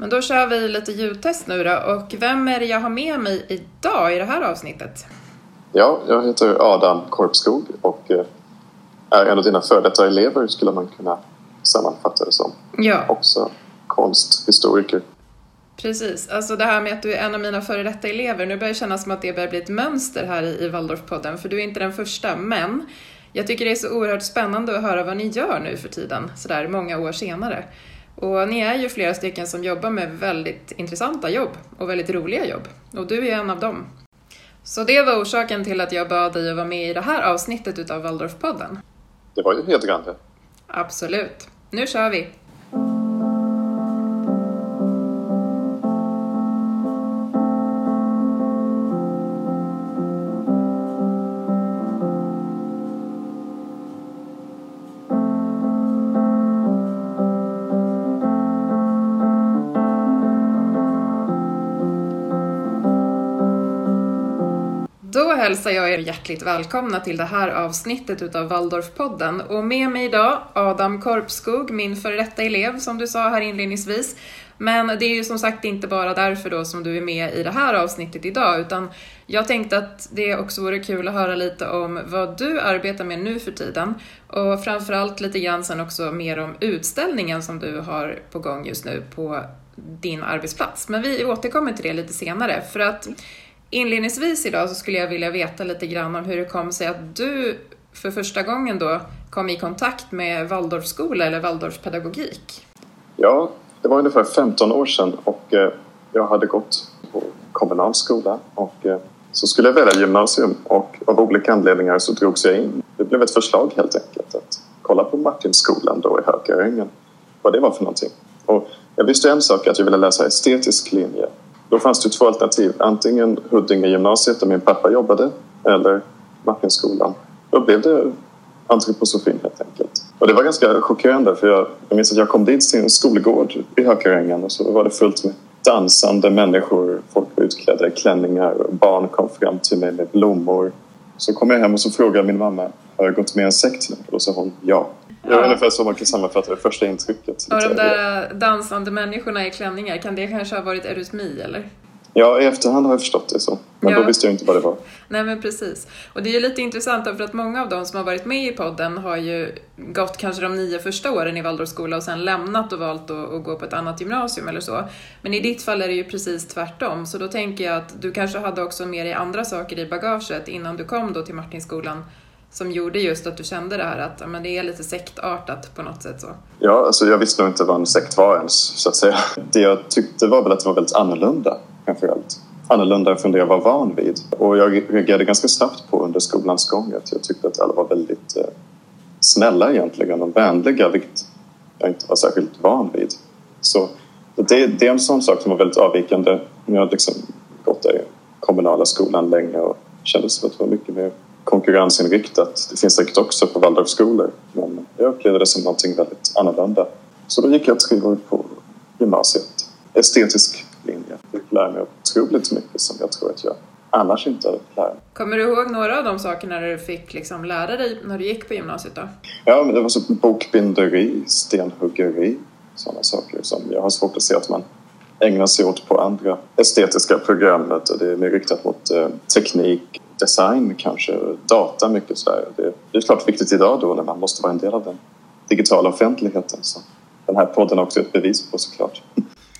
Men då kör vi lite ljudtest nu då. Och vem är det jag har med mig idag i det här avsnittet? Ja, jag heter Adam Korpskog och eh, är en av dina före detta elever skulle man kunna sammanfatta det som. Ja. Också konsthistoriker. Precis, alltså det här med att du är en av mina före detta elever, nu börjar det kännas som att det börjar bli ett mönster här i, i Waldorfpodden, för du är inte den första, men jag tycker det är så oerhört spännande att höra vad ni gör nu för tiden, sådär många år senare. Och ni är ju flera stycken som jobbar med väldigt intressanta jobb och väldigt roliga jobb. Och du är en av dem. Så det var orsaken till att jag bad dig att vara med i det här avsnittet utav Waldorfpodden. Det var ju hedrande. Absolut. Nu kör vi! Hälsar jag er hjärtligt välkomna till det här avsnittet utav Waldorfpodden. Och med mig idag Adam Korpskog, min före detta elev som du sa här inledningsvis. Men det är ju som sagt inte bara därför då som du är med i det här avsnittet idag, utan jag tänkte att det också vore kul att höra lite om vad du arbetar med nu för tiden och framförallt lite grann sen också mer om utställningen som du har på gång just nu på din arbetsplats. Men vi återkommer till det lite senare för att Inledningsvis idag så skulle jag vilja veta lite grann om hur det kom sig att du för första gången då kom i kontakt med Waldorfskola eller Waldorfpedagogik. Ja, det var ungefär 15 år sedan och eh, jag hade gått på kommunal skola och eh, så skulle jag välja gymnasium och av olika anledningar så drogs jag in. Det blev ett förslag helt enkelt att kolla på Martinskolan då i Hökarängen, vad det var för någonting. Och jag visste en sak, att jag ville läsa estetisk linje då fanns det två alternativ. Antingen Huddinge gymnasiet där min pappa jobbade eller Martinskolan. Då blev det antroposofin helt enkelt. Och det var ganska chockerande för jag, jag minns att jag kom dit till en skolgård i Hökarängen och så var det fullt med dansande människor. Folk var utklädda i klänningar och barn kom fram till mig med blommor. Så kom jag hem och så frågade min mamma har jag gått med i en sekt nu? Och så sa hon ja. Det var ungefär så man kan sammanfatta det första intrycket. Och de där dansande människorna i klänningar, kan det kanske ha varit eurytmi eller? Ja, i efterhand har jag förstått det så. Men Ja. då visste jag inte vad det var. Nej men precis. Och det är ju lite intressant för att många av de som har varit med i podden har ju gått kanske de nio första åren i Waldorfskola och sen lämnat och valt att, att gå på ett annat gymnasium eller så. Men i ditt fall är det ju precis tvärtom. Så då tänker jag att du kanske hade också med dig andra saker i bagaget innan du kom då till Martinskolan som gjorde just att du kände det här att ja, men det är lite sektartat på något sätt så. Ja, alltså jag visste nog inte vad en sekt var ens, så att säga. Det jag tyckte var väl att det var väldigt annorlunda, framför allt. Annorlunda från det jag var van vid. Och jag reagerade ganska snabbt på under skolans gång att jag tyckte att alla var väldigt eh, snälla egentligen och vänliga, vilket jag inte var särskilt van vid. Så det, det är en sån sak som var väldigt avvikande. Jag hade liksom gått där i kommunala skolan länge och kände som att det var mycket mer konkurrensinriktat. Det finns säkert också på Waldorfskolor men jag upplevde det som någonting väldigt annorlunda. Så då gick jag tre år på gymnasiet. Estetisk linje. Jag fick lära mig otroligt mycket som jag tror att jag annars inte hade fått lära mig. Kommer du ihåg några av de sakerna du fick liksom lära dig när du gick på gymnasiet då? Ja, men det var så bokbinderi, stenhuggeri, sådana saker som jag har svårt att se att man ägnar sig åt på andra estetiska programmet och Det är mer riktat mot eh, teknik, design kanske, data mycket sådär. Det, det är klart viktigt idag då när man måste vara en del av den digitala offentligheten. Så den här podden är också ett bevis på såklart.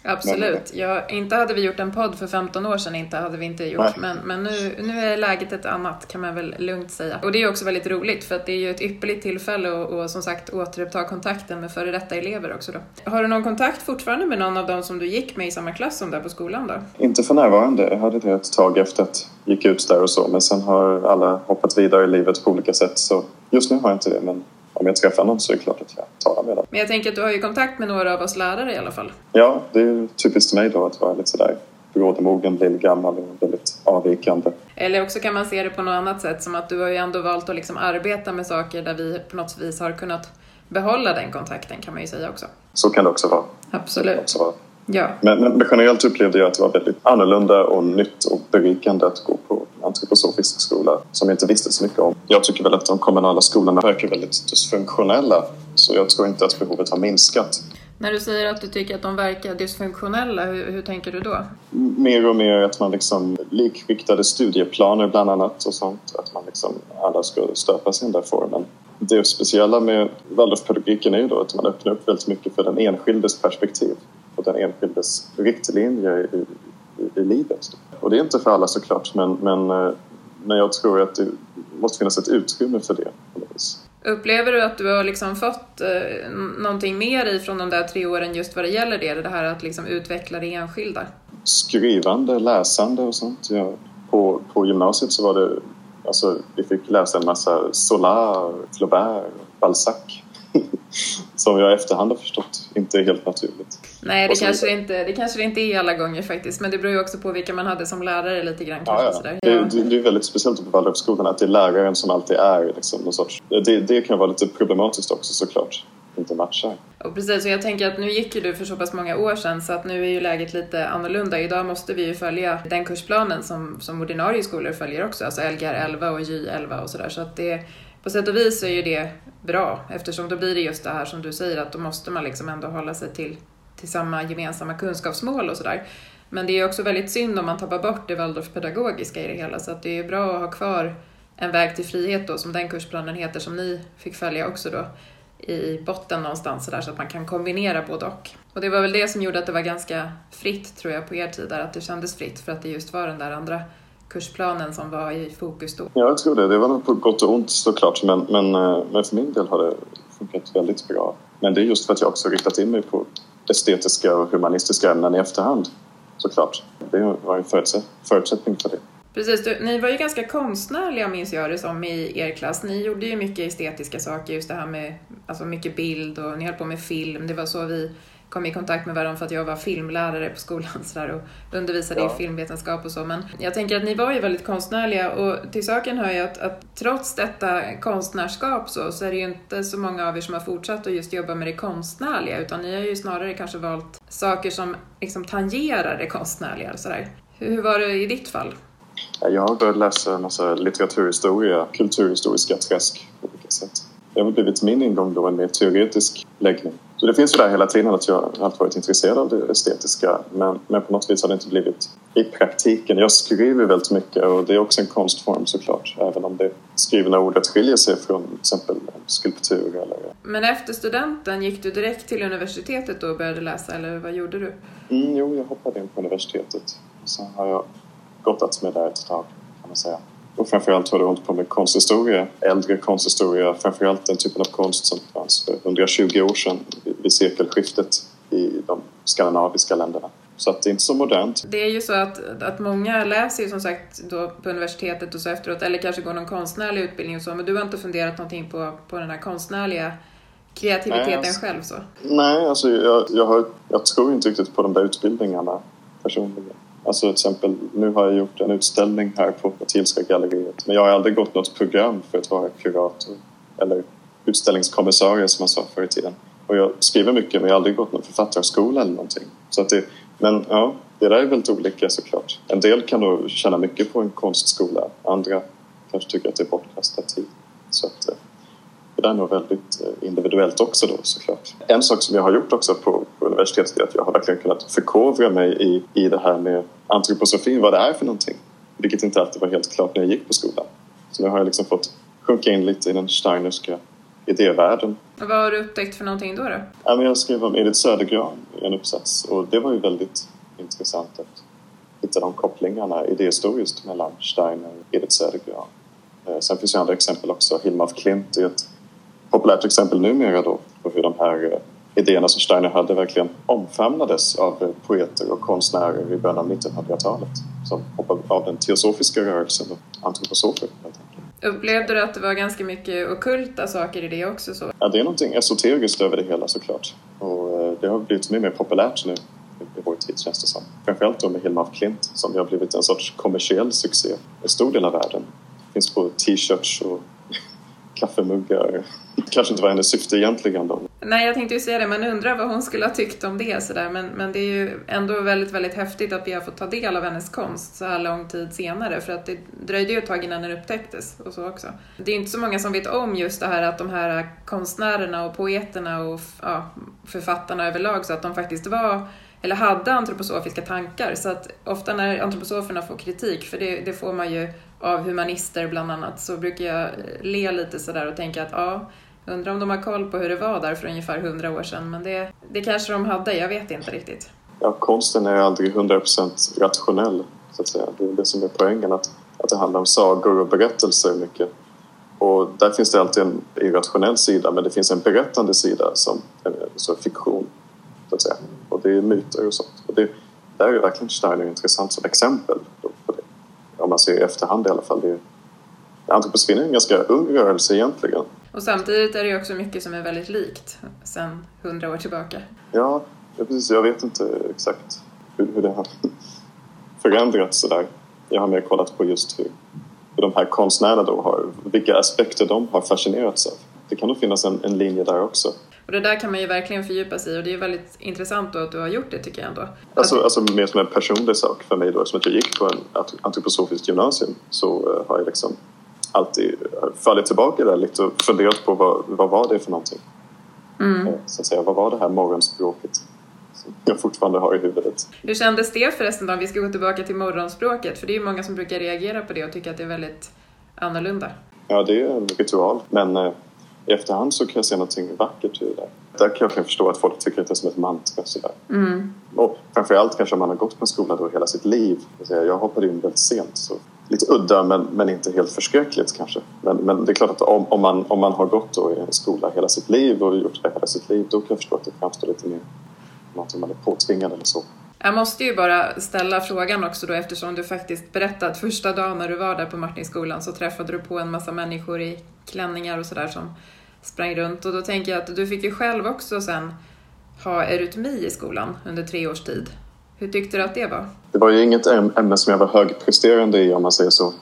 Absolut. Ja, inte hade vi gjort en podd för 15 år sedan, inte hade vi inte gjort. Men, men nu, nu är läget ett annat kan man väl lugnt säga. Och det är också väldigt roligt för att det är ju ett ypperligt tillfälle att och, som sagt återuppta kontakten med före detta elever också då. Har du någon kontakt fortfarande med någon av dem som du gick med i samma klass som där på skolan då? Inte för närvarande. Jag hade det ett tag efter att jag gick ut där och så men sen har alla hoppat vidare i livet på olika sätt så just nu har jag inte det men om jag träffar någon så är det klart att jag talar med dem. Men jag tänker att du har ju kontakt med några av oss lärare i alla fall. Ja, det är typiskt mig då att vara lite sådär brådemogen, lillgammal och väldigt avvikande. Eller också kan man se det på något annat sätt, som att du har ju ändå valt att liksom arbeta med saker där vi på något vis har kunnat behålla den kontakten kan man ju säga också. Så kan det också vara. Absolut. Också vara. Ja. Men, men generellt upplevde jag att det var väldigt annorlunda och nytt och berikande att gå på antroposofisk skola som jag inte visste så mycket om. Jag tycker väl att de kommunala skolorna verkar väldigt dysfunktionella så jag tror inte att behovet har minskat. När du säger att du tycker att de verkar dysfunktionella, hur, hur tänker du då? Mer och mer att man liksom likriktade studieplaner bland annat och sånt. Att man liksom alla ska stöpas i den där formen. Det speciella med Waldorfpedagogiken är ju då att man öppnar upp väldigt mycket för den enskildes perspektiv och den enskildes riktlinjer i, i, i livet. Och det är inte för alla såklart men, men, eh, men jag tror att det måste finnas ett utrymme för det. Upplever du att du har liksom fått eh, någonting mer ifrån de där tre åren just vad det gäller det? Det här att liksom utveckla det enskilda? Skrivande, läsande och sånt. Ja. På, på gymnasiet så var det, alltså vi fick läsa en massa Solar, Flaubert, Balzac som jag i efterhand har förstått inte är helt naturligt. Nej, det kanske, det inte, det kanske det inte är alla gånger faktiskt, men det beror ju också på vilka man hade som lärare lite grann. Ja, ja. Sådär. Det, det, det är väldigt speciellt på Waldorfskolan att det är läraren som alltid är liksom, någon sorts... Det, det kan vara lite problematiskt också såklart inte matchar. Och precis, och jag tänker att nu gick ju du för så pass många år sedan så att nu är ju läget lite annorlunda. Idag måste vi ju följa den kursplanen som, som ordinarie skolor följer också, alltså Lgr 11 och J 11 och sådär. Så att det, på sätt och vis är ju det bra eftersom då blir det just det här som du säger att då måste man liksom ändå hålla sig till, till samma gemensamma kunskapsmål och sådär. Men det är också väldigt synd om man tappar bort det Waldorfpedagogiska i det hela så att det är bra att ha kvar en väg till frihet då som den kursplanen heter som ni fick följa också då i botten någonstans så, där, så att man kan kombinera både och. Och det var väl det som gjorde att det var ganska fritt tror jag på er tid där, att det kändes fritt för att det just var den där andra kursplanen som var i fokus då? Ja, jag tror det. Det var nog på gott och ont såklart men, men, eh, men för min del har det funkat väldigt bra. Men det är just för att jag också riktat in mig på estetiska och humanistiska ämnen i efterhand såklart. Det var en förutsättning för det. Precis, du, ni var ju ganska konstnärliga minns jag det som i er klass. Ni gjorde ju mycket estetiska saker, just det här med alltså mycket bild och ni höll på med film. Det var så vi kom i kontakt med varandra för att jag var filmlärare på skolan så där, och undervisade ja. i filmvetenskap och så. Men jag tänker att ni var ju väldigt konstnärliga och till saken hör jag att, att trots detta konstnärskap så, så är det ju inte så många av er som har fortsatt att just jobba med det konstnärliga utan ni har ju snarare kanske valt saker som liksom tangerar det konstnärliga. Så där. Hur var det i ditt fall? Jag har börjat läsa en massa litteraturhistoria, kulturhistoriska träsk på olika sätt. Det har blivit min ingång då, en mer teoretisk läggning. Så det finns ju där hela tiden att jag alltid varit intresserad av det estetiska men, men på något vis har det inte blivit i praktiken. Jag skriver väldigt mycket och det är också en konstform såklart även om det skrivna ordet skiljer sig från till exempel skulptur eller... Men efter studenten, gick du direkt till universitetet då och började läsa eller vad gjorde du? Mm, jo, jag hoppade in på universitetet. Sen har jag gottats med där ett tag kan man säga. Och framförallt har det hållit på med konsthistoria, äldre konsthistoria, framförallt den typen av konst som fanns för 120 år sedan vid sekelskiftet i de skandinaviska länderna. Så att det är inte så modernt. Det är ju så att, att många läser ju som sagt då på universitetet och så efteråt, eller kanske går någon konstnärlig utbildning och så, men du har inte funderat någonting på, på den här konstnärliga kreativiteten Nej, alltså, själv så? Nej, alltså jag, jag, har, jag tror inte riktigt på de där utbildningarna personligen. Alltså till exempel, nu har jag gjort en utställning här på Matilska galleriet men jag har aldrig gått något program för att vara kurator eller utställningskommissarie som man sa förr i tiden. Och jag skriver mycket men jag har aldrig gått någon författarskola eller någonting. Så att det, men ja, det där är väldigt olika såklart. En del kan nog tjäna mycket på en konstskola, andra kanske tycker att det är bortkastad tid. Så att, eh, det där är nog väldigt eh, individuellt också då såklart. En sak som jag har gjort också på, på universitetet är att jag har verkligen kunnat förkovra mig i, i det här med antroposofin, vad det är för någonting. Vilket inte alltid var helt klart när jag gick på skolan. Så nu har jag liksom fått sjunka in lite i den steinerska idévärlden. Vad har du upptäckt för någonting då? då? Jag skrev om Edith Södergran i en uppsats och det var ju väldigt intressant att hitta de kopplingarna idéhistoriskt mellan Steiner och Edith Södergran. Eh, sen finns ju andra exempel också. Hilma af Klint är ett populärt exempel numera då på hur de här eh, idéerna som Steiner hade verkligen omfamnades av eh, poeter och konstnärer i början av 1900-talet som hoppade av den teosofiska rörelsen och antroposofer Upplevde du att det var ganska mycket okulta saker i det också? Så? Ja, det är någonting esoteriskt över det hela såklart. Och eh, det har blivit mer, mer populärt nu i vår tid känns det som. Framförallt då med Hilma af Klint som har blivit en sorts kommersiell succé i stor del av världen. Det finns på t-shirts och kaffemuggar. kanske inte var hennes syfte egentligen då. Nej, jag tänkte ju säga det, man undrar vad hon skulle ha tyckt om det sådär. Men, men det är ju ändå väldigt, väldigt häftigt att vi har fått ta del av hennes konst så här lång tid senare. För att det dröjde ju ett tag innan den upptäcktes och så också. Det är inte så många som vet om just det här att de här konstnärerna och poeterna och ja, författarna överlag, så att de faktiskt var eller hade antroposofiska tankar. Så att ofta när antroposoferna får kritik, för det, det får man ju av humanister bland annat, så brukar jag le lite sådär och tänka att ja, undrar om de har koll på hur det var där för ungefär hundra år sedan. Men det, det kanske de hade, jag vet inte riktigt. Ja, konsten är aldrig 100% rationell, så att säga. Det är det som är poängen, att, att det handlar om sagor och berättelser mycket. Och där finns det alltid en irrationell sida, men det finns en berättande sida som eh, så fiktion, så att säga. Och det är myter och sånt. Och det, där är verkligen Steiner intressant som exempel. Ser i efterhand i alla fall. Det, antroposofin är en ganska ung rörelse egentligen. Och samtidigt är det ju också mycket som är väldigt likt sedan hundra år tillbaka. Ja, precis. Jag vet inte exakt hur, hur det har förändrats sådär. Jag har mer kollat på just hur, hur de här konstnärerna då har, vilka aspekter de har fascinerats av. Det kan nog finnas en, en linje där också. Och det där kan man ju verkligen fördjupa sig i och det är väldigt intressant då att du har gjort det tycker jag ändå. Alltså, att... alltså mer som en personlig sak för mig då, eftersom jag gick på en antroposofiskt gymnasium så uh, har jag liksom alltid fallit tillbaka där lite och funderat på vad, vad var det för någonting. Mm. Eh, så att säga, vad var det här morgonspråket som jag fortfarande har i huvudet. Hur kändes det förresten då, om vi ska gå tillbaka till morgonspråket? För det är ju många som brukar reagera på det och tycka att det är väldigt annorlunda. Ja, det är en ritual, men eh, i efterhand så kan jag se någonting vackert i det där. Kan jag förstå att folk tycker att det är som ett mantra. Sådär. Mm. Och framförallt kanske om man har gått på en skola då hela sitt liv. Jag hoppade in väldigt sent så lite udda men, men inte helt förskräckligt kanske. Men, men det är klart att om, om, man, om man har gått då i en skola hela sitt liv och gjort det hela sitt liv då kan jag förstå att det framstår lite mer något som man är påtvingad eller så. Jag måste ju bara ställa frågan också då eftersom du faktiskt berättade att första dagen när du var där på Martinskolan så träffade du på en massa människor i klänningar och sådär som sprang runt och då tänker jag att du fick ju själv också sen ha eurytmi i skolan under tre års tid. Hur tyckte du att det var? Det var ju inget ämne som jag var högpresterande i om man säger så.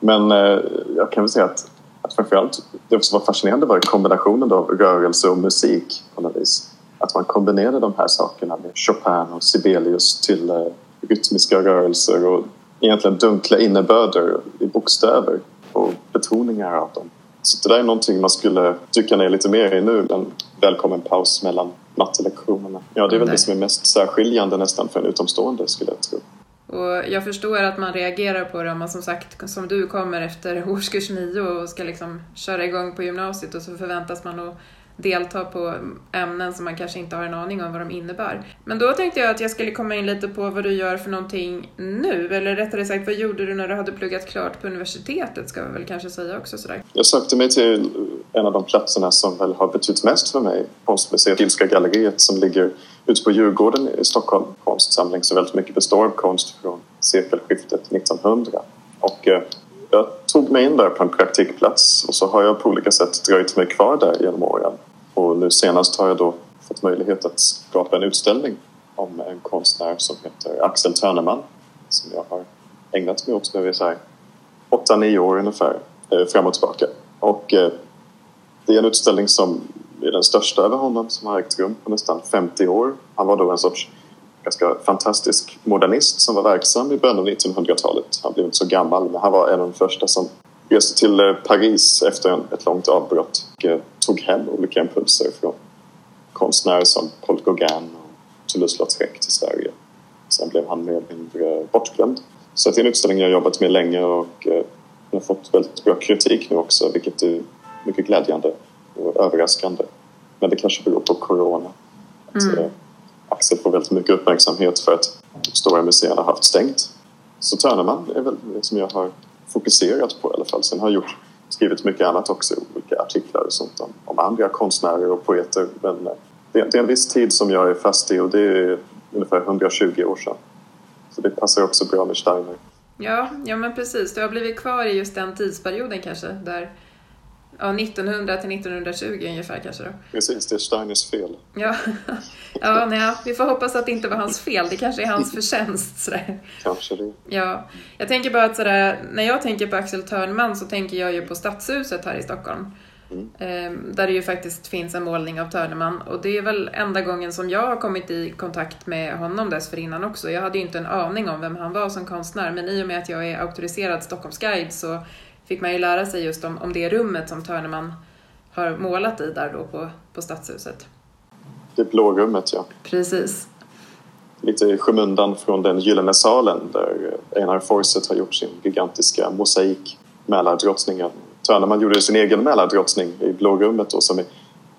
Men eh, jag kan väl säga att, att framförallt det som var fascinerande var kombinationen av rörelse och musik på något vis. Att man kombinerade de här sakerna med Chopin och Sibelius till eh, rytmiska rörelser och egentligen dunkla innebörder i bokstäver och betoningar av dem. Så det där är någonting man skulle dyka ner lite mer i nu, en välkommen paus mellan mattelektionerna. Ja, det är väl det som är mest särskiljande nästan för en utomstående skulle jag tro. Och jag förstår att man reagerar på det om man som sagt, som du kommer efter årskurs nio och ska liksom köra igång på gymnasiet och så förväntas man att delta på ämnen som man kanske inte har en aning om vad de innebär. Men då tänkte jag att jag skulle komma in lite på vad du gör för någonting nu, eller rättare sagt vad gjorde du när du hade pluggat klart på universitetet ska vi väl kanske säga också sådär. Jag sökte mig till en av de platserna som väl har betytt mest för mig, konstmuseet Ilska galleriet som ligger ute på Djurgården i Stockholm. Konstsamling som väldigt mycket består av konst från sekelskiftet 1900. Och eh, jag tog mig in där på en praktikplats och så har jag på olika sätt dröjt mig kvar där genom åren. Och nu senast har jag då fått möjlighet att skapa en utställning om en konstnär som heter Axel Törneman som jag har ägnat mig åt nu i så 8-9 år ungefär eh, fram och tillbaka. Och eh, det är en utställning som är den största över honom som har ägt rum på nästan 50 år. Han var då en sorts ganska fantastisk modernist som var verksam i början av 1900-talet. Han blev inte så gammal men han var en av de första som reste till eh, Paris efter ett långt avbrott och eh, tog hem olika impulser från konstnärer som Paul Gauguin och Toulouse-Lautrec till Sverige. Sen blev han mer eller mindre bortglömd. Så det är en utställning jag jobbat med länge och eh, har fått väldigt bra kritik nu också vilket är mycket glädjande och överraskande. Men det kanske beror på Corona. Att, mm. Axel får väldigt mycket uppmärksamhet för att de stora museerna har haft stängt. Så Törneman är väl det som jag har fokuserat på i alla fall. Sen har jag gjort, skrivit mycket annat också, olika artiklar och sånt om, om andra konstnärer och poeter. Men eh, det, det, är en viss tid som jag är fast i och det är ungefär 120 år sedan. Så det passar också bra med Steiner. Ja, ja men precis. Du har blivit kvar i just den tidsperioden kanske, där Ja, 1900 till 1920 ungefär kanske då. Precis, det är Steiners fel. Ja, ja, nej, vi får hoppas att det inte var hans fel. Det kanske är hans förtjänst. Sådär. Kanske det. Ja, jag tänker bara att sådär, när jag tänker på Axel Törnman så tänker jag ju på Stadshuset här i Stockholm. Mm. Ehm, där det ju faktiskt finns en målning av Törneman och det är väl enda gången som jag har kommit i kontakt med honom dessförinnan också. Jag hade ju inte en aning om vem han var som konstnär men i och med att jag är auktoriserad Stockholmsguide så fick man ju lära sig just om, om det rummet som Törneman har målat i där då på, på Stadshuset. Det blå rummet, ja. Precis. Lite i skymundan från den gyllene salen där Einar Forset har gjort sin gigantiska mosaik Mälardrottningen. Törneman gjorde sin egen Mälardrottning i blå rummet då som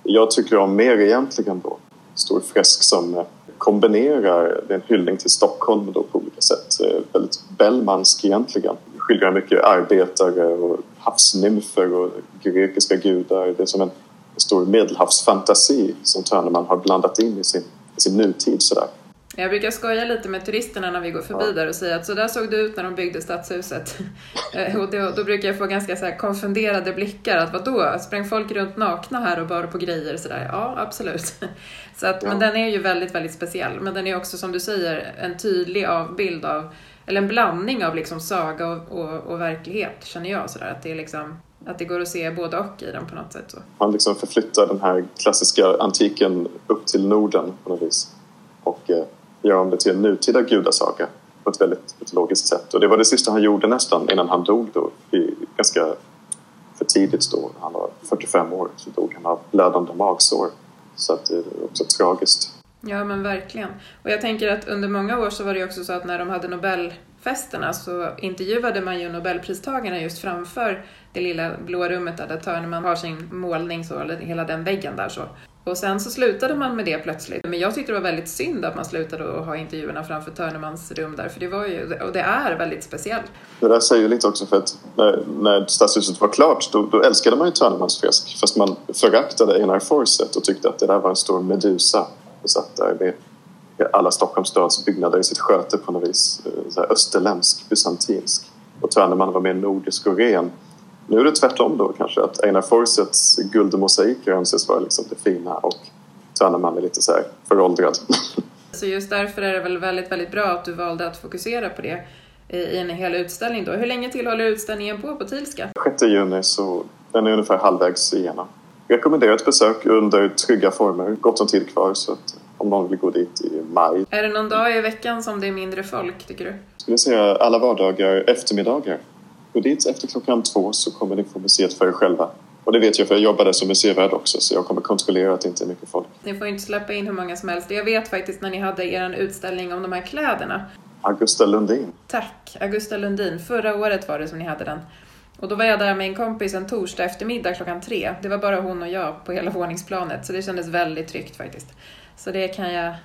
jag tycker om mer egentligen då. Stor fresk som kombinerar, det är en hyllning till Stockholm då på olika sätt. Väldigt Bellmansk egentligen. Skildrar mycket arbetare och havsnymfer och grekiska gudar. Det är som en stor medelhavsfantasi som Törneman har blandat in i sin, i sin nutid sådär. Jag brukar skoja lite med turisterna när vi går förbi ja. där och säga att så där såg det ut när de byggde stadshuset. Eh, och då, då, brukar jag få ganska så konfunderade blickar. Att vadå, sprang folk runt nakna här och bar på grejer? Så där? Ja, absolut. Så att, ja. Men den är ju väldigt, väldigt speciell. Men den är också som du säger en tydlig avbild av, eller en blandning av liksom saga och, och, och verklighet känner jag. sådär. Att det är liksom att det går att se både och i den på något sätt. Så. Man liksom förflyttar den här klassiska antiken upp till Norden på något vis. Och eh, gör om det till en nutida gudasaga på ett väldigt mytologiskt sätt. Och det var det sista han gjorde nästan innan han dog då, i, ganska för tidigt då. Han var 45 år så dog han av blödande magsår. Så att det är också tragiskt. Ja men verkligen. Och jag tänker att under många år så var det också så att när de hade Nobelfesterna så intervjuade man ju Nobelpristagarna just framför det lilla blå rummet där, där har sin målning så, eller hela den väggen där så. Och sen så slutade man med det plötsligt. Men jag tyckte det var väldigt synd att man slutade att ha intervjuerna framför Törnemans rum där, för det var ju, och det är väldigt speciellt. Det där säger lite också för att när, när Stadshuset var klart då, då älskade man ju Törnemans fresk fast man föraktade Einar Forset och tyckte att det där var en stor medusa och satt där med alla Stockholms stads byggnader i sitt sköte på något vis. Eh, så här österländsk, bysantinsk. Och Törneman var mer nordisk och ren. Nu är det tvärtom då kanske, att Einar Forsets guldmosaiker anses vara liksom det fina och Törneman är lite så här föråldrad. Så just därför är det väl väldigt, väldigt bra att du valde att fokusera på det i en hel utställning då. Hur länge till håller utställningen på på Tilska? 6 juni, så den är ungefär halvvägs igenom. Rekommenderar ett besök under trygga former, gott om tid kvar så att om någon vill gå dit i maj. Är det någon dag i veckan som det är mindre folk tycker du? Jag skulle säga alla vardagar eftermiddagar. Gå dit efter klockan två så kommer ni få museet för er själva. Och det vet jag för jag jobbade som museivärd också så jag kommer kontrollera att det inte är mycket folk. Ni får inte släppa in hur många som helst. Jag vet faktiskt när ni hade er utställning om de här kläderna. Augusta Lundin. Tack, Augusta Lundin. Förra året var det som ni hade den. Och då var jag där med en kompis en torsdag eftermiddag klockan tre. Det var bara hon och jag på hela våningsplanet så det kändes väldigt tryggt faktiskt. Så det kan jag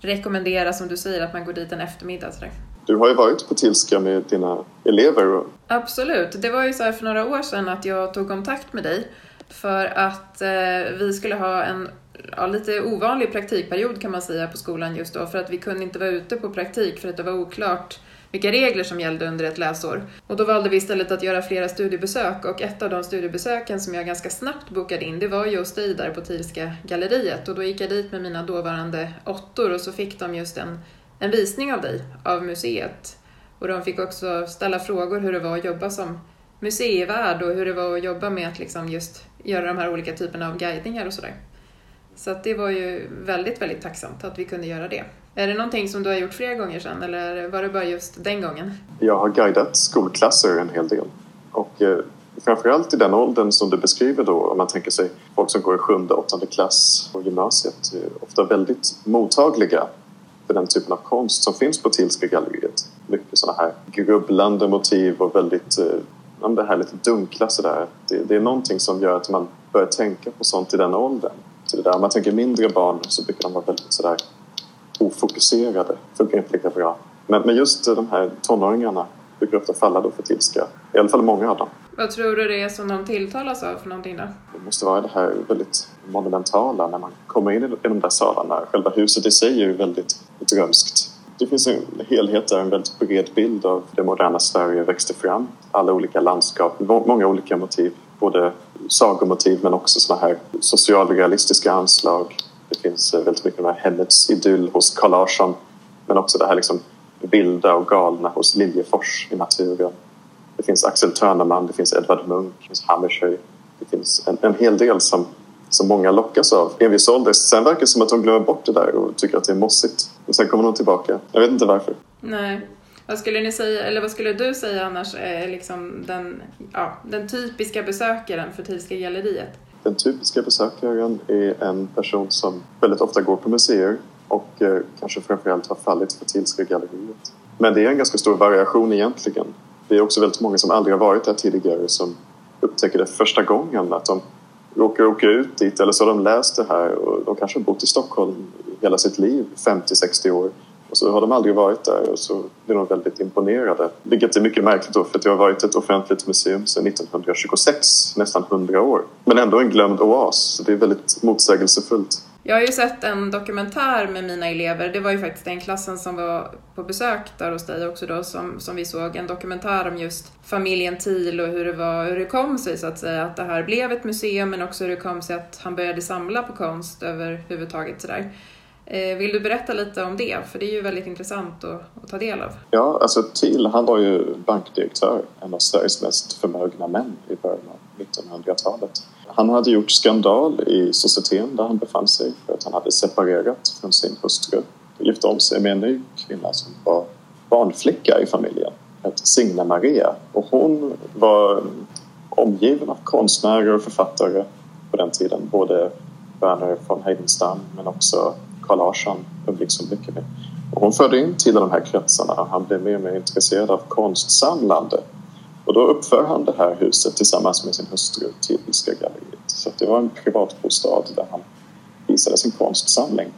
rekommendera som du säger att man går dit en eftermiddag. Sådär. Du har ju varit på Tilska med dina elever. Absolut. Det var ju så här för några år sedan att jag tog kontakt med dig för att eh, vi skulle ha en ja, lite ovanlig praktikperiod kan man säga på skolan just då för att vi kunde inte vara ute på praktik för att det var oklart vilka regler som gällde under ett läsår. Och då valde vi istället att göra flera studiebesök och ett av de studiebesöken som jag ganska snabbt bokade in det var just dig där på Tilska galleriet och då gick jag dit med mina dåvarande åttor och så fick de just en en visning av dig, av museet. Och de fick också ställa frågor hur det var att jobba som museivärd och hur det var att jobba med att liksom just göra de här olika typerna av guidningar och sådär. Så att det var ju väldigt, väldigt tacksamt att vi kunde göra det. Är det någonting som du har gjort flera gånger sedan eller var det bara just den gången? Jag har guidat skolklasser en hel del. Och eh, framförallt i den åldern som du beskriver då, om man tänker sig folk som går i sjunde, åttonde klass på gymnasiet, är ofta väldigt mottagliga för den typen av konst som finns på Tilska galleriet. Mycket sådana här grubblande motiv och väldigt eh, det här lite dunkla sådär. Det, det är någonting som gör att man börjar tänka på sånt i den åldern. Så det där, om man tänker mindre barn så brukar de vara väldigt sådär ofokuserade, funkar inte lika bra. Men, men just de här tonåringarna brukar ofta falla då för Tilska, i alla fall många av dem. Vad tror du det är som de tilltalas av för någonting då? Det måste vara det här väldigt monumentala när man kommer in i de där salarna. Själva huset i sig är ju väldigt drömskt. Det finns en helhet där, en väldigt bred bild av det moderna Sverige växte fram. Alla olika landskap, många olika motiv. Både sagomotiv men också såna här socialrealistiska anslag. Det finns eh, väldigt mycket av hemmets idyll hos Carl Larsson men också det här liksom vilda och galna hos Liljefors i naturen. Det finns Axel Törneman, det finns Edvard Munch, det finns Hammershøi. det finns en, en hel del som, som många lockas av i en viss ålder. Sen verkar det som att de glömmer bort det där och tycker att det är mossigt. Och sen kommer de tillbaka. Jag vet inte varför. Nej. Vad skulle ni säga, eller vad skulle du säga annars är liksom den, ja, den typiska besökaren för Thielska galleriet? Den typiska besökaren är en person som väldigt ofta går på museer och eh, kanske framförallt har fallit för Thielska galleriet. Men det är en ganska stor variation egentligen. Det är också väldigt många som aldrig har varit där tidigare som upptäcker det första gången att de råkar åka ut dit eller så har de läst det här och de kanske har bott i Stockholm hela sitt liv, 50-60 år och så har de aldrig varit där och så blir de väldigt imponerade. Vilket är mycket märkligt då för det har varit ett offentligt museum sedan 1926, nästan 100 år. Men ändå en glömd oas, så det är väldigt motsägelsefullt. Jag har ju sett en dokumentär med mina elever. Det var ju faktiskt den klassen som var på besök där hos dig också då som, som vi såg. En dokumentär om just familjen Thiel och hur det, var, hur det kom sig så att säga att det här blev ett museum men också hur det kom sig att han började samla på konst överhuvudtaget sådär. Eh, vill du berätta lite om det? För det är ju väldigt intressant att, att ta del av. Ja, alltså Thiel han var ju bankdirektör, en av Sveriges mest förmögna män i början av 1900-talet. Han hade gjort skandal i societeten där han befann sig för att han hade separerat från sin hustru och gift om sig med en ny kvinna som var barnflicka i familjen, hette Signe Maria. Och hon var omgiven av konstnärer och författare på den tiden, både Werner von Heidenstam men också Carl Larsson publik som mycket med. Och hon förde in till de här kretsarna och han blev mer och mer intresserad av konstsamlande. Och då uppför han det här huset tillsammans med sin hustru till Tyska galleriet. Så det var en privatbostad där han visade sin konstsamling.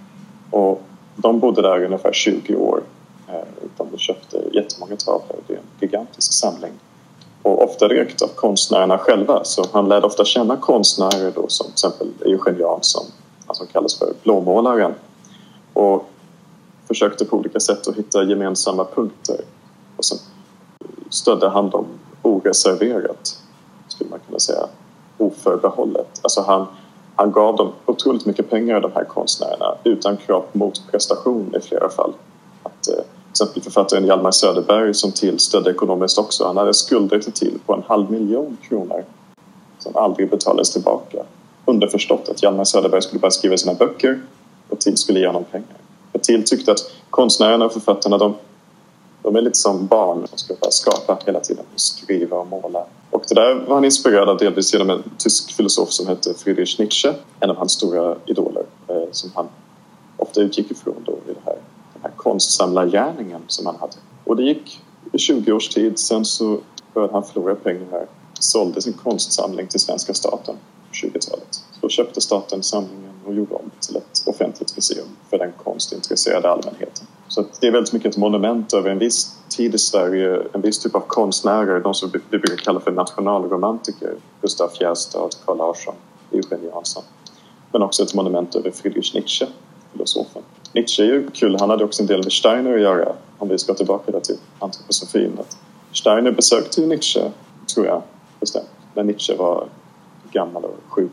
Och de bodde där i ungefär 20 år. Eh, de köpte jättemånga tavlor. Det är en gigantisk samling. Och ofta direkt av konstnärerna själva. Så han lärde ofta känna konstnärer då som till exempel Eugen Jansson, han som kallas för blåmålaren och försökte på olika sätt att hitta gemensamma punkter. Och sen stödde han dem oreserverat, skulle man kunna säga, oförbehållet. Alltså han, han gav dem otroligt mycket pengar, de här konstnärerna, utan krav på motprestation i flera fall. Att, eh, till exempel författaren Hjalmar Söderberg som tillstödde ekonomiskt också, han hade skulder till till på en halv miljon kronor som aldrig betalades tillbaka. Underförstått att Hjalmar Söderberg skulle bara skriva sina böcker och Till skulle ge honom pengar. Och Till tyckte att konstnärerna och författarna de, de är lite som barn som ska bara skapa hela tiden, skriva och måla. Och det där var han inspirerad av delvis genom en tysk filosof som hette Friedrich Nietzsche, en av hans stora idoler eh, som han ofta utgick ifrån då i det här, den här konstsamlargärningen som han hade. Och det gick i 20 års tid, sen så började han förlora pengar, sålde sin konstsamling till svenska staten på 20-talet. Då köpte staten samlingen och gjorde om till ett offentligt museum för den konstintresserade allmänheten. Så det är väldigt mycket ett monument över en viss tid i Sverige, en viss typ av konstnärer, de som vi brukar kalla för nationalromantiker, Gustav Fjärstad, Carl Larsson, Eugen Jansson. Men också ett monument över Friedrich Nietzsche, filosofen. Nietzsche är ju kul, han hade också en del med Steiner att göra, om vi ska tillbaka där till antroposofin. Steiner besökte ju Nietzsche, tror jag bestämt, när Nietzsche var gammal och sjuk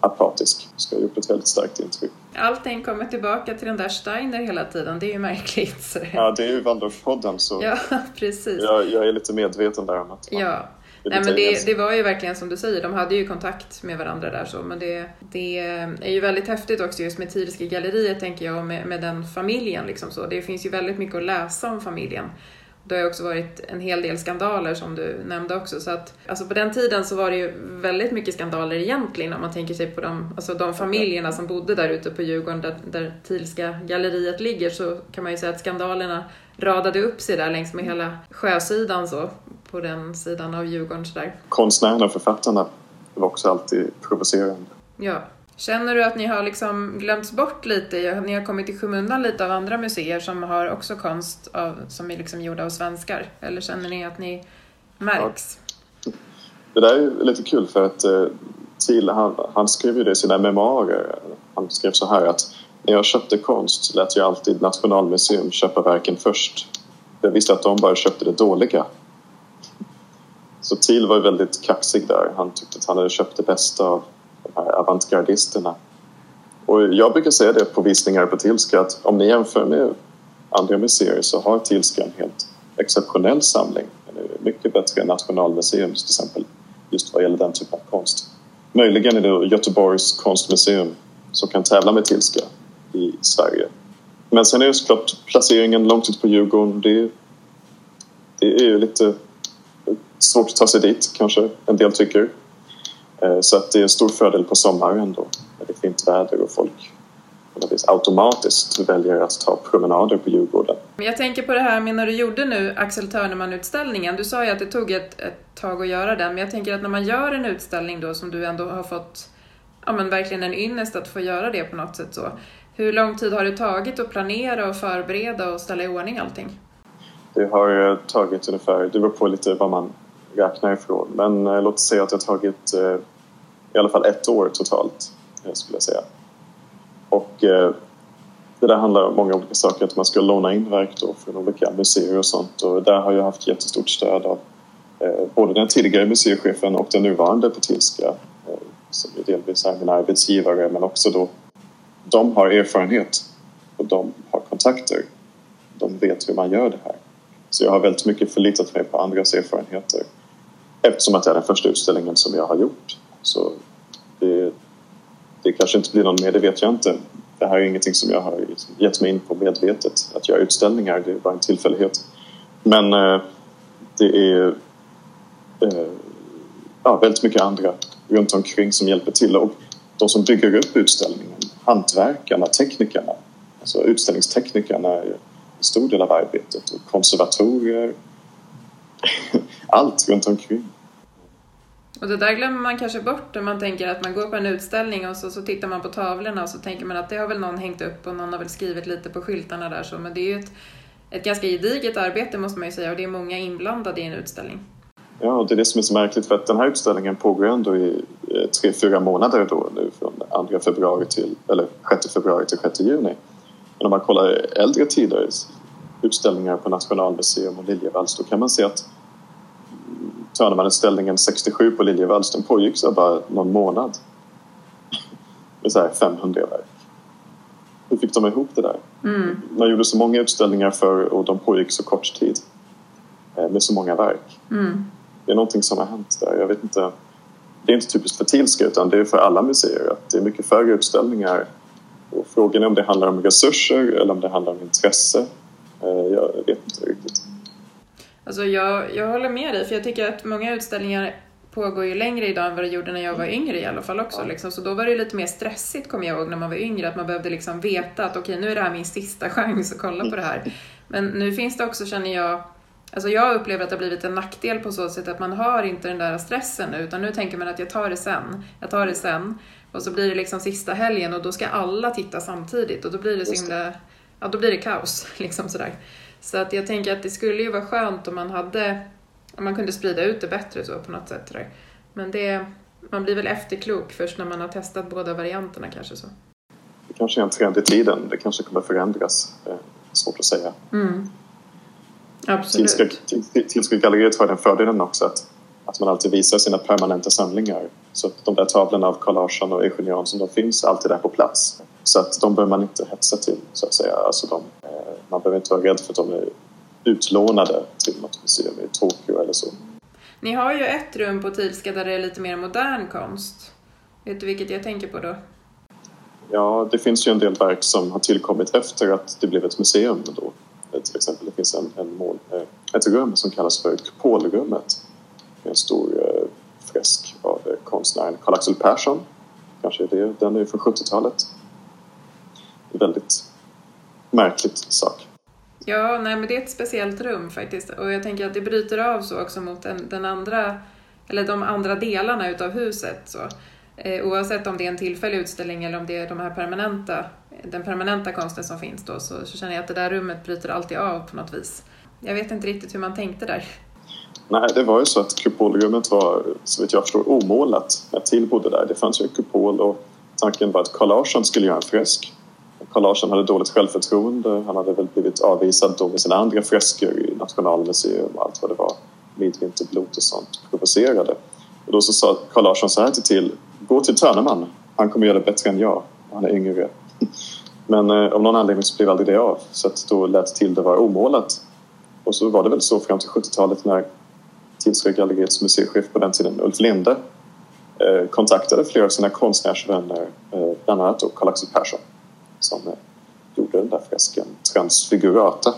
apatisk. Ska ha gjort ett väldigt starkt intryck. Allting kommer tillbaka till den där Steiner hela tiden, det är ju märkligt. Så. Ja, det är ju Waldorfpodden så ja, precis. Jag, jag, är lite medveten där om att ja. Nej, men det, det, var ju verkligen som du säger, de hade ju kontakt med varandra där så, men det, det är ju väldigt häftigt också just med Tidiska galleriet tänker jag, och med, med den familjen liksom så. Det finns ju väldigt mycket att läsa om familjen. Det har ju också varit en hel del skandaler som du nämnde också. Så att, alltså på den tiden så var det ju väldigt mycket skandaler egentligen om man tänker sig på de, alltså de familjerna som bodde där ute på Djurgården där, där Tilska galleriet ligger så kan man ju säga att skandalerna radade upp sig där längs med hela sjösidan så på den sidan av Djurgården så där. Konstnärerna och författarna var också alltid provocerande. Ja. Känner du att ni har liksom glömts bort lite? Ni har kommit i skymundan lite av andra museer som har också konst av, som är liksom gjorda av svenskar? Eller känner ni att ni märks? Ja. Det där är lite kul för att eh, Thiel, han, han skrev ju det i sina memoarer. Han skrev så här att när jag köpte konst lät jag alltid Nationalmuseum köpa verken först. Jag visste att de bara köpte det dåliga. Så Thiel var väldigt kaxig där. Han tyckte att han hade köpt det bästa av de här avantgardisterna. Och jag brukar säga det på visningar på Tilska att om ni jämför med andra museer så har Tilska en helt exceptionell samling. Mycket bättre än Nationalmuseums till exempel. just vad gäller den typen av konst. Möjligen är det Göteborgs konstmuseum som kan tävla med Tilska i Sverige. Men sen är det såklart placeringen långt ut på Djurgården. Det, det är ju lite svårt att ta sig dit kanske en del tycker. Eh, så att det är en stor fördel på sommaren då när det är fint väder och folk automatiskt väljer att ta promenader på Djurgården. Jag tänker på det här med när du gjorde nu Axel Törneman-utställningen. Du sa ju att det tog ett, ett tag att göra den, men jag tänker att när man gör en utställning då som du ändå har fått ja, men verkligen en ynnest att få göra det på något sätt så. Hur lång tid har det tagit att planera och förbereda och ställa i ordning allting? Det har tagit ungefär, det beror på lite vad man räknar ifrån, men eh, låt oss säga att det har tagit eh, i alla fall ett år totalt, eh, skulle jag säga. Och eh, det där handlar om många olika saker, att man ska låna in verk då från olika museer och sånt och där har jag haft jättestort stöd av eh, både den tidigare museichefen och den nuvarande på Tilska eh, som är delvis är mina arbetsgivare men också då de har erfarenhet och de har kontakter. De vet hur man gör det här. Så jag har väldigt mycket förlitat mig på andras erfarenheter eftersom att det är den första utställningen som jag har gjort. Så det, det kanske inte blir någon mer, det vet jag inte. Det här är ingenting som jag har gett mig in på medvetet. Att göra utställningar, det är bara en tillfällighet. Men eh, det är eh, ja, väldigt mycket andra runt omkring som hjälper till. Och de som bygger upp utställningen, hantverkarna, teknikerna, alltså utställningsteknikerna är en stor del av arbetet. Och konservatorer, allt runt omkring. Och det där glömmer man kanske bort när man tänker att man går på en utställning och så, så tittar man på tavlorna och så tänker man att det har väl någon hängt upp och någon har väl skrivit lite på skyltarna där så, men det är ju ett, ett ganska gediget arbete måste man ju säga och det är många inblandade i en utställning. Ja, det är det som är så märkligt för att den här utställningen pågår ändå i eh, tre, fyra månader då nu från 2 februari till, eller 6 februari till 6 juni. Men om man kollar äldre tider, utställningar på Nationalmuseum och Liljevalchs, då kan man se att Törnemanutställningen 67 på Liljevalchs, den pågick så bara någon månad. Med så 500 verk. Hur fick de ihop det där? Mm. Man gjorde så många utställningar för och de pågick så kort tid. Eh, med så många verk. Mm. Det är någonting som har hänt där. Jag vet inte. Det är inte typiskt för Tilska utan det är för alla museer att det är mycket färre utställningar. Och frågan är om det handlar om resurser eller om det handlar om intresse. Eh, jag vet inte riktigt. Alltså jag, jag håller med dig, för jag tycker att många utställningar pågår ju längre idag än vad det gjorde när jag var yngre i alla fall också. Liksom. Så då var det lite mer stressigt kommer jag ihåg när man var yngre, att man behövde liksom veta att okej okay, nu är det här min sista chans att kolla på det här. Men nu finns det också, känner jag, Alltså jag upplever att det har blivit en nackdel på så sätt att man har inte den där stressen nu utan nu tänker man att jag tar det sen, jag tar det sen och så blir det liksom sista helgen och då ska alla titta samtidigt och då blir det så himla, ja då blir det kaos liksom sådär. Så att jag tänker att det skulle ju vara skönt om man hade, om man kunde sprida ut det bättre så på något sätt. Där. Men det, man blir väl efterklok först när man har testat båda varianterna kanske så. Det kanske är en trend i tiden, det kanske kommer förändras. Svårt att säga. Mm. Absolut. Tilska galleriet har den fördelen också att, att man alltid visar sina permanenta samlingar. Så att de där tavlorna av Carl Larsson och Eugene Jansson, de finns alltid där på plats. Så att de behöver man inte hetsa till, så att säga. Alltså de, man behöver inte vara rädd för att de är utlånade till något museum i Tokyo eller så. Ni har ju ett rum på Tilska där det är lite mer modern konst. Vet du vilket jag tänker på då? Ja, det finns ju en del verk som har tillkommit efter att det blev ett museum då. Till exempel det finns en, en mål, eh, ett rum som kallas för Kupolrummet. En stor eh, fresk av eh, konstnären Karl-Axel Persson. Kanske är det, den är från 70-talet. Väldigt märkligt sak. Ja, nej men det är ett speciellt rum faktiskt och jag tänker att det bryter av så också mot den, den andra, eller de andra delarna utav huset. Så. Eh, oavsett om det är en tillfällig utställning eller om det är de här permanenta den permanenta konsten som finns då så, så känner jag att det där rummet bryter alltid av på något vis. Jag vet inte riktigt hur man tänkte där. Nej, det var ju så att kupolrummet var, så vitt jag förstår, omålat när Till bodde där. Det fanns ju en kupol och tanken var att Carl Larsson skulle göra en fresk. Carl Larsson hade dåligt självförtroende. Han hade väl blivit avvisad då med sina andra fresker i Nationalmuseum och allt vad det var. Midvinterblot och sånt provocerade. Och då så sa Carl Larsson så här till Till. Gå till Törneman. Han kommer göra det bättre än jag. Han är yngre. Men eh, av någon anledning så blev aldrig det av så att då lät till det vara omålat. Och så var det väl så fram till 70-talet när Tilska galleriets museichef på den tiden, Ulf Linde, eh, kontaktade flera av sina konstnärsvänner, eh, bland annat Karl-Axel Persson som gjorde den där fresken Transfigurata.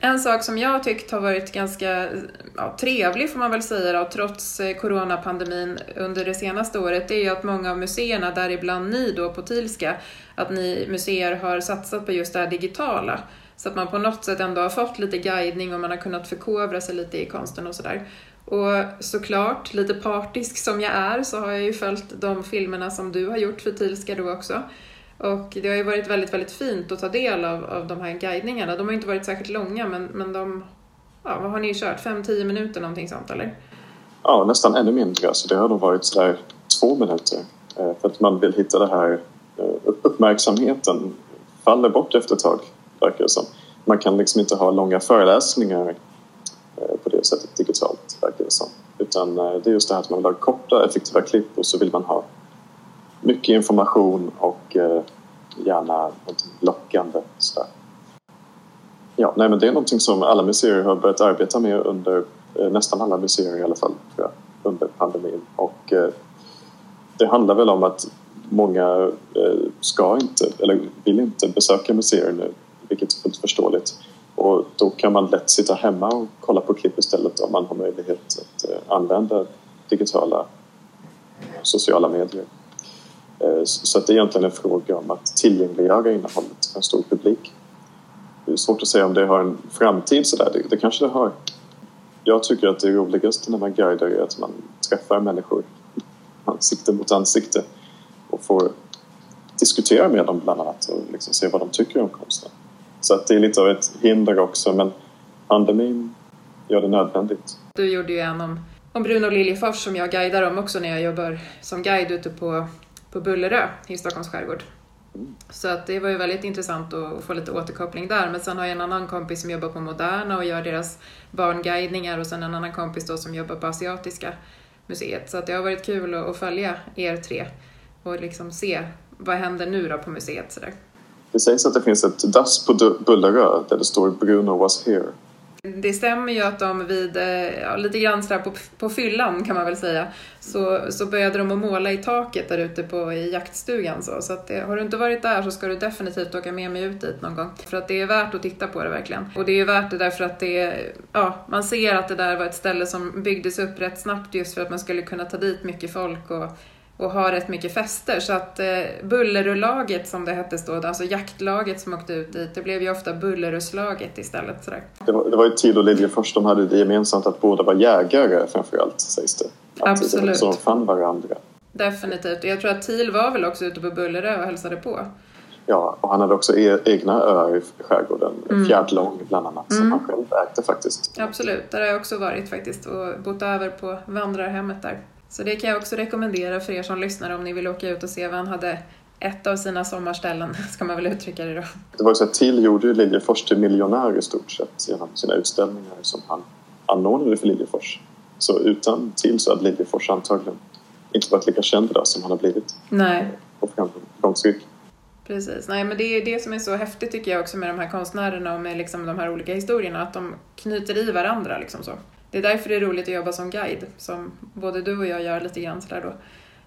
En sak som jag tyckt har varit ganska ja, trevlig får man väl säga då, trots eh, coronapandemin under det senaste året, det är ju att många av museerna, däribland ni då på Tilska, att ni museer har satsat på just det här digitala. Så att man på något sätt ändå har fått lite guidning och man har kunnat förkovra sig lite i konsten och sådär. Och såklart, lite partisk som jag är, så har jag ju följt de filmerna som du har gjort för Tilska då också. Och det har ju varit väldigt, väldigt fint att ta del av, av de här guidningarna. De har inte varit särskilt långa, men, men de, ja, vad har ni kört? 5-10 minuter någonting sånt eller? Ja, nästan ännu mindre. Så det har nog varit sådär två minuter. Eh, för att man vill hitta det här eh, uppmärksamheten faller bort efter ett tag, verkar det som. Man kan liksom inte ha långa föreläsningar eh, på det sättet digitalt, verkar det som. Utan det är just det här att man vill ha korta, effektiva klipp och så vill man ha mycket information och eh, gärna något lockande. Så Ja, nej, men det är någonting som alla museer har börjat arbeta med under, eh, nästan alla museer i alla fall, tror jag, under pandemin. Och eh, det handlar väl om att många eh, ska inte, eller vill inte besöka museer nu, vilket är fullt förståeligt. Och då kan man lätt sitta hemma och kolla på klipp istället om man har möjlighet att eh, använda digitala eh, sociala medier. Eh, så att det är egentligen en fråga om att tillgängliggöra innehållet för en stor publik. Det är svårt att säga om det har en framtid sådär, det, det kanske det har. Jag tycker att det roligaste när man guidar är att man träffar människor ansikte mot ansikte och får diskutera med dem bland annat och liksom se vad de tycker om konsten. Så att det är lite av ett hinder också men pandemin gör det nödvändigt. Du gjorde ju en om, om Bruno Liljefors som jag guidar om också när jag jobbar som guide ute på på Bullerö i Stockholms skärgård. Så att det var ju väldigt intressant att få lite återkoppling där. Men sen har jag en annan kompis som jobbar på Moderna och gör deras barnguidningar och sen en annan kompis då som jobbar på Asiatiska museet. Så att det har varit kul att följa er tre och liksom se vad händer nu då på museet. Sådär. Det sägs att det finns ett dass på Bullerö där det står Bruno was here det stämmer ju att de vid, eh, ja, lite grann sådär på, på fyllan kan man väl säga, så, så började de att måla i taket där ute på, i jaktstugan. Så, så att det, har du inte varit där så ska du definitivt åka med mig ut dit någon gång. För att det är värt att titta på det verkligen. Och det är ju värt det därför att det, ja, man ser att det där var ett ställe som byggdes upp rätt snabbt just för att man skulle kunna ta dit mycket folk och och har rätt mycket fester. Så att eh, Bullerulaget som det hette då, alltså jaktlaget som åkte ut dit, det blev ju ofta Bulleruslaget istället. Sådär. Det var, det var ju Tid och Liljefors, de hade det gemensamt att båda var jägare framförallt sägs det. Att Absolut. De fann varandra. Definitivt. Jag tror att Thiel var väl också ute på Bullerö och hälsade på. Ja, och han hade också e egna öar i skärgården, mm. Fjärdlång bland annat, som mm. han själv ägde faktiskt. Absolut, där har jag också varit faktiskt och bott över på vandrarhemmet där. Så det kan jag också rekommendera för er som lyssnar om ni vill åka ut och se vad han hade ett av sina sommarställen, ska man väl uttrycka det då. Det var ju så att Till gjorde ju Liljefors till miljonär i stort sett genom sina utställningar som han anordnade för Liljefors. Så utan Till så hade Liljefors antagligen inte varit lika känd idag som han har blivit. Nej. Och framgångsrik. Precis, nej men det är det som är så häftigt tycker jag också med de här konstnärerna och med liksom de här olika historierna, att de knyter i varandra liksom så det är därför det är roligt att jobba som guide, som både du och jag gör lite grann sådär då.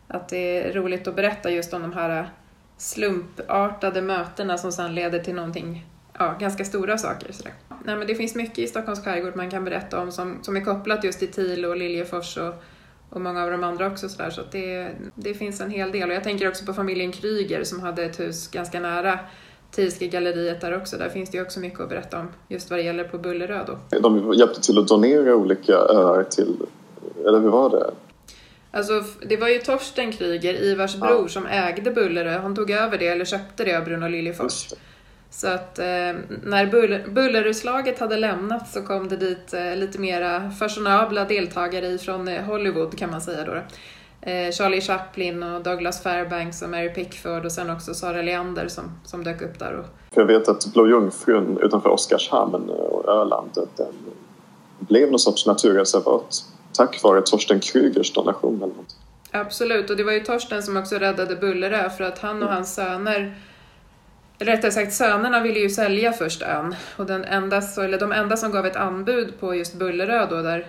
Att det är roligt att berätta just om de här slumpartade mötena som sedan leder till någonting, ja, ganska stora saker. Sådär. Nej, men det finns mycket i Stockholms skärgård man kan berätta om som, som är kopplat just till Tilo och Liljefors och, och många av de andra också. Sådär. Så det, det finns en hel del. Och jag tänker också på familjen Kryger som hade ett hus ganska nära Tiska galleriet där också. Där finns det ju också mycket att berätta om just vad det gäller på Bullerö då. De hjälpte till att donera olika öar till, eller hur var det? Alltså, det var ju Torsten Kryger, Ivars ja. bror, som ägde Bullerö. Han tog över det, eller köpte det av Bruno Liljefors. Så att eh, när Buller, Bulleruslaget hade lämnat så kom det dit eh, lite mera fashionabla deltagare ifrån eh, Hollywood kan man säga då. Eh, Charlie Chaplin och Douglas Fairbanks och Mary Pickford och sen också Sara Leander som, som dök upp där. Och... jag vet att Blå Jungfrun utanför Oskarshamn och Öland den blev någon sorts naturreservat tack vare Torsten Krygers donation eller något. Absolut, och det var ju Torsten som också räddade Bullerö för att han och hans söner eller rättare sagt sönerna ville ju sälja först ön och den enda, eller de enda som gav ett anbud på just Bullerö då där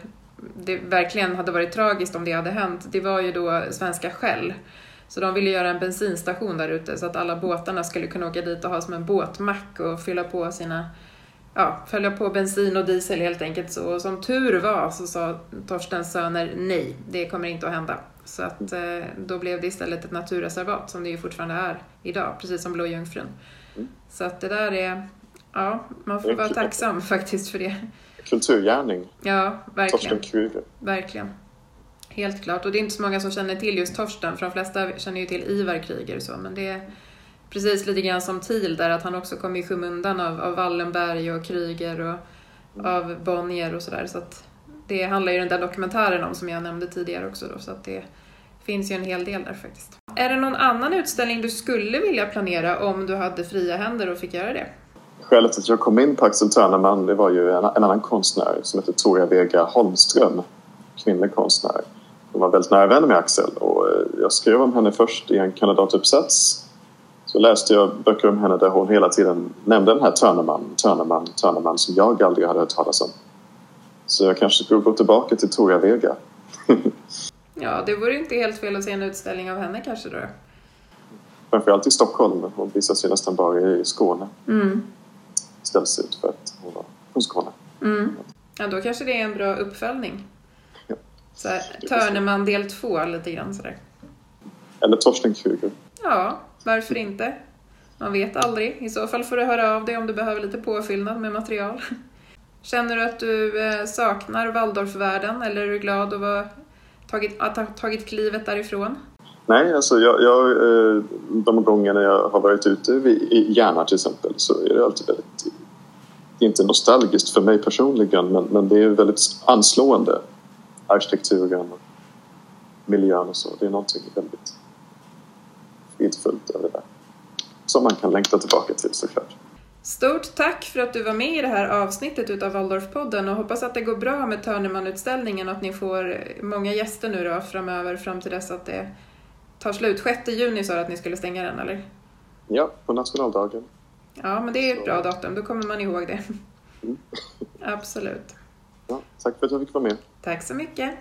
det verkligen hade varit tragiskt om det hade hänt, det var ju då svenska Shell. Så de ville göra en bensinstation där ute så att alla båtarna skulle kunna åka dit och ha som en båtmack och fylla på sina ja, följa på bensin och diesel helt enkelt. Så, och som tur var så sa Torstens söner nej, det kommer inte att hända. Så att eh, då blev det istället ett naturreservat som det ju fortfarande är idag, precis som Blå Jungfrun. Mm. Så att det där är, ja, man får vara tacksam faktiskt för det. Kulturgärning. Ja, verkligen. Torsten Krüger. Verkligen. Helt klart. Och det är inte så många som känner till just Torsten, för de flesta känner ju till Ivar Kryger och så, men det är precis lite grann som Thiel där, att han också kom i skymundan av, av Wallenberg och Kryger och av Bonnier och sådär. Så att det handlar ju den där dokumentären om som jag nämnde tidigare också då, så att det finns ju en hel del där faktiskt. Är det någon annan utställning du skulle vilja planera om du hade fria händer och fick göra det? Skälet till att jag kom in på Axel Törneman det var ju en, en annan konstnär som heter Toria Vega Holmström, kvinnlig konstnär. Hon var väldigt nära vän med Axel och eh, jag skrev om henne först i en kandidatuppsats. Så läste jag böcker om henne där hon hela tiden nämnde den här Törneman, Törneman, Törneman som jag aldrig hade hört talas om. Så jag kanske skulle gå tillbaka till Toria Vega. Ja, det vore inte helt fel att se en utställning av henne kanske då. Framförallt i Stockholm. Hon visas ju nästan bara i Skåne. Mm. Ställs ut för att hon var Skåne. Mm. Ja, då kanske det är en bra uppföljning. Ja. Så här, Törneman del två, lite grann sådär. Eller Torsten Krüger. Ja, varför inte? Man vet aldrig. I så fall får du höra av dig om du behöver lite påfyllnad med material. Känner du att du eh, saknar Waldorfvärlden eller är du glad att ha tagit, att ha tagit klivet därifrån? Nej, alltså jag, jag, eh, de gångerna jag har varit ute i Järna till exempel så är det alltid väldigt... Inte nostalgiskt för mig personligen men, men det är väldigt anslående. Arkitekturen och miljön och så. Det är någonting väldigt fridfullt över det där. Som man kan längta tillbaka till såklart. Stort tack för att du var med i det här avsnittet utav Waldorfpodden och hoppas att det går bra med Törnemanutställningen och att ni får många gäster nu då framöver fram till dess att det tar slut. 6 juni sa du att ni skulle stänga den, eller? Ja, på nationaldagen. Ja, men det är ett bra datum. Då kommer man ihåg det. Mm. Absolut. Ja, tack för att jag fick vara med. Tack så mycket.